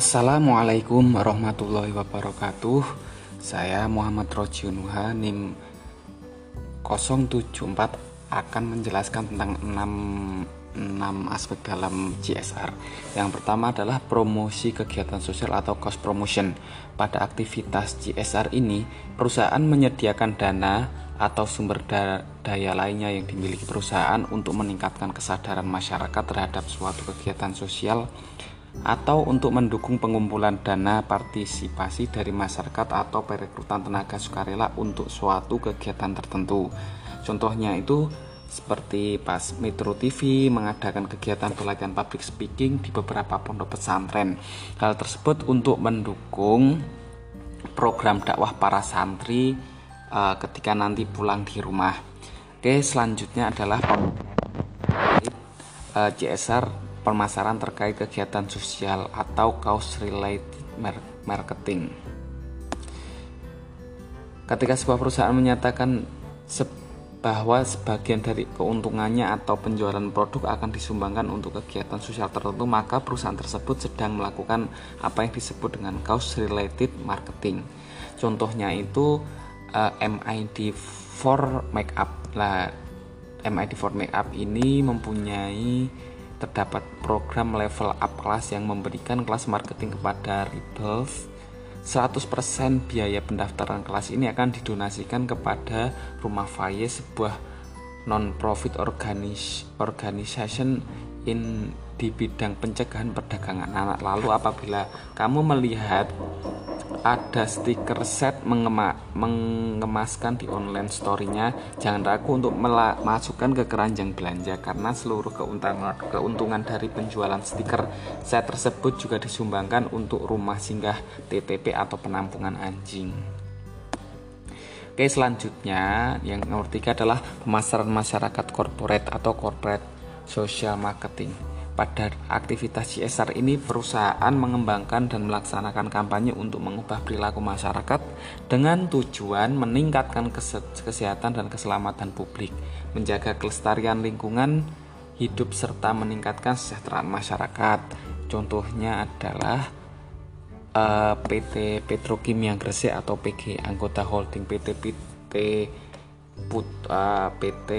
Assalamualaikum warahmatullahi wabarakatuh. Saya Muhammad Rojiunuha NIM 074 akan menjelaskan tentang 6, 6 aspek dalam CSR Yang pertama adalah promosi kegiatan sosial atau cost promotion. Pada aktivitas CSR ini perusahaan menyediakan dana atau sumber daya lainnya yang dimiliki perusahaan untuk meningkatkan kesadaran masyarakat terhadap suatu kegiatan sosial atau untuk mendukung pengumpulan dana partisipasi dari masyarakat atau perekrutan tenaga sukarela untuk suatu kegiatan tertentu. Contohnya itu seperti pas Metro TV mengadakan kegiatan pelatihan public speaking di beberapa pondok pesantren. Hal tersebut untuk mendukung program dakwah para santri uh, ketika nanti pulang di rumah. Oke, selanjutnya adalah uh, eh, CSR permasalahan terkait kegiatan sosial atau cause related marketing. Ketika sebuah perusahaan menyatakan bahwa sebagian dari keuntungannya atau penjualan produk akan disumbangkan untuk kegiatan sosial tertentu, maka perusahaan tersebut sedang melakukan apa yang disebut dengan cause related marketing. Contohnya itu uh, MID for Makeup. Lah, MID for Makeup ini mempunyai terdapat program level up kelas yang memberikan kelas marketing kepada Rebels 100% biaya pendaftaran kelas ini akan didonasikan kepada Rumah Faye sebuah non-profit organis organization in di bidang pencegahan perdagangan anak. Lalu apabila kamu melihat ada stiker set mengema mengemaskan di online story-nya. Jangan ragu untuk masukkan ke keranjang belanja karena seluruh keuntungan, keuntungan dari penjualan stiker set tersebut juga disumbangkan untuk rumah singgah TTP atau penampungan anjing. Oke selanjutnya yang nomor tiga adalah pemasaran masyarakat korporat atau corporate social marketing pada aktivitas CSR ini perusahaan mengembangkan dan melaksanakan kampanye untuk mengubah perilaku masyarakat dengan tujuan meningkatkan kesehatan dan keselamatan publik, menjaga kelestarian lingkungan hidup serta meningkatkan kesejahteraan masyarakat. Contohnya adalah uh, eh, PT Petrokimia Gresik atau PG anggota holding PT PT Put, uh, eh, PT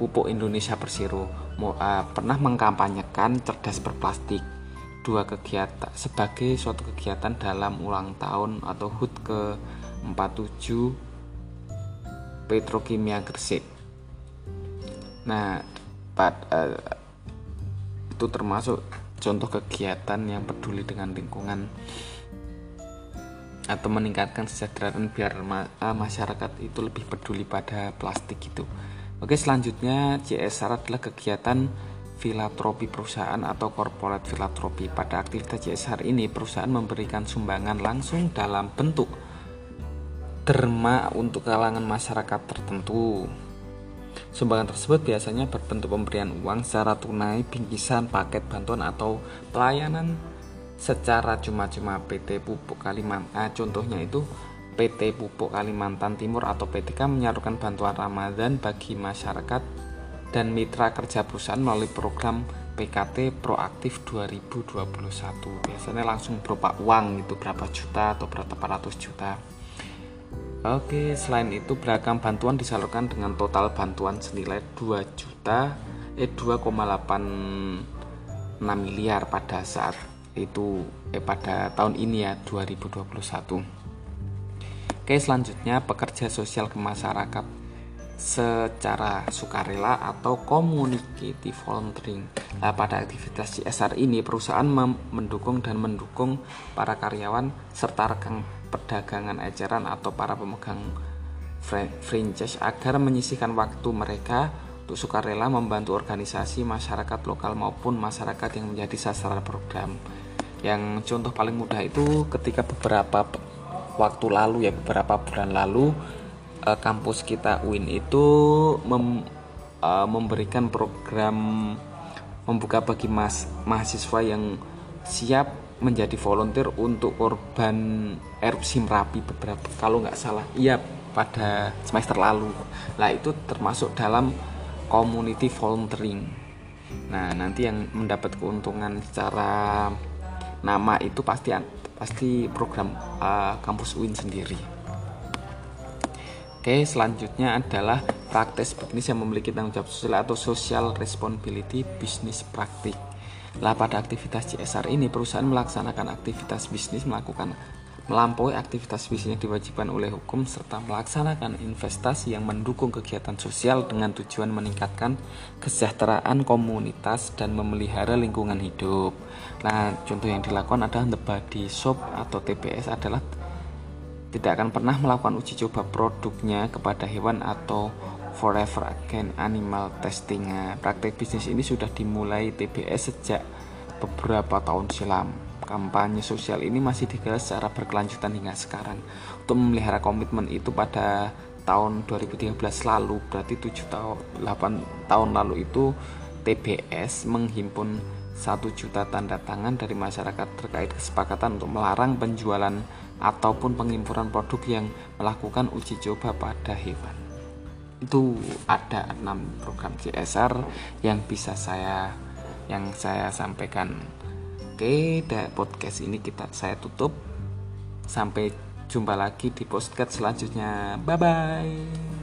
Pupuk Indonesia Persero uh, pernah mengkampanyekan cerdas berplastik dua kegiatan sebagai suatu kegiatan dalam ulang tahun atau HUT ke 47 Petrokimia Gresik. Nah, pad, uh, itu termasuk contoh kegiatan yang peduli dengan lingkungan atau meningkatkan kesejahteraan biar ma masyarakat itu lebih peduli pada plastik itu. Oke, selanjutnya CSR adalah kegiatan filantropi perusahaan atau corporate filantropi. Pada aktivitas CSR ini, perusahaan memberikan sumbangan langsung dalam bentuk derma untuk kalangan masyarakat tertentu. Sumbangan tersebut biasanya berbentuk pemberian uang secara tunai, bingkisan, paket bantuan atau pelayanan secara cuma-cuma PT Pupuk Kalimantan. Nah, contohnya itu PT Pupuk Kalimantan Timur atau PTK menyalurkan bantuan Ramadan bagi masyarakat dan mitra kerja perusahaan melalui program PKT Proaktif 2021. Biasanya langsung berupa uang itu berapa juta atau berapa ratus juta. Oke, selain itu beragam bantuan disalurkan dengan total bantuan senilai 2 juta eh 2,86 miliar pada saat itu eh pada tahun ini ya 2021. Oke, selanjutnya pekerja sosial ke masyarakat secara sukarela atau community volunteering. Nah, pada aktivitas CSR ini perusahaan mendukung dan mendukung para karyawan serta rekan perdagangan eceran atau para pemegang franchise agar menyisihkan waktu mereka untuk sukarela membantu organisasi masyarakat lokal maupun masyarakat yang menjadi sasaran program. Yang contoh paling mudah itu ketika beberapa waktu lalu ya beberapa bulan lalu uh, kampus kita UIN itu mem, uh, memberikan program membuka bagi mas mahasiswa yang siap menjadi volunteer untuk korban erupsi Merapi beberapa kalau nggak salah. Iya pada semester lalu. Lah itu termasuk dalam community volunteering. Nah nanti yang mendapat keuntungan secara nama itu pasti pasti program uh, kampus UIN sendiri. Oke, selanjutnya adalah praktek bisnis yang memiliki tanggung jawab sosial atau social responsibility bisnis praktik. Lah pada aktivitas CSR ini perusahaan melaksanakan aktivitas bisnis melakukan melampaui aktivitas bisnis yang diwajibkan oleh hukum serta melaksanakan investasi yang mendukung kegiatan sosial dengan tujuan meningkatkan kesejahteraan komunitas dan memelihara lingkungan hidup. Nah, contoh yang dilakukan adalah The Body Shop atau TBS adalah tidak akan pernah melakukan uji coba produknya kepada hewan atau forever again animal testing. Praktek bisnis ini sudah dimulai TBS sejak beberapa tahun silam kampanye sosial ini masih digelar secara berkelanjutan hingga sekarang. Untuk memelihara komitmen itu pada tahun 2013 lalu, berarti 7 tahun 8 tahun lalu itu TBS menghimpun 1 juta tanda tangan dari masyarakat terkait kesepakatan untuk melarang penjualan ataupun pengimpuran produk yang melakukan uji coba pada hewan. Itu ada 6 program CSR yang bisa saya yang saya sampaikan Oke, dan podcast ini kita saya tutup. Sampai jumpa lagi di podcast selanjutnya. Bye bye.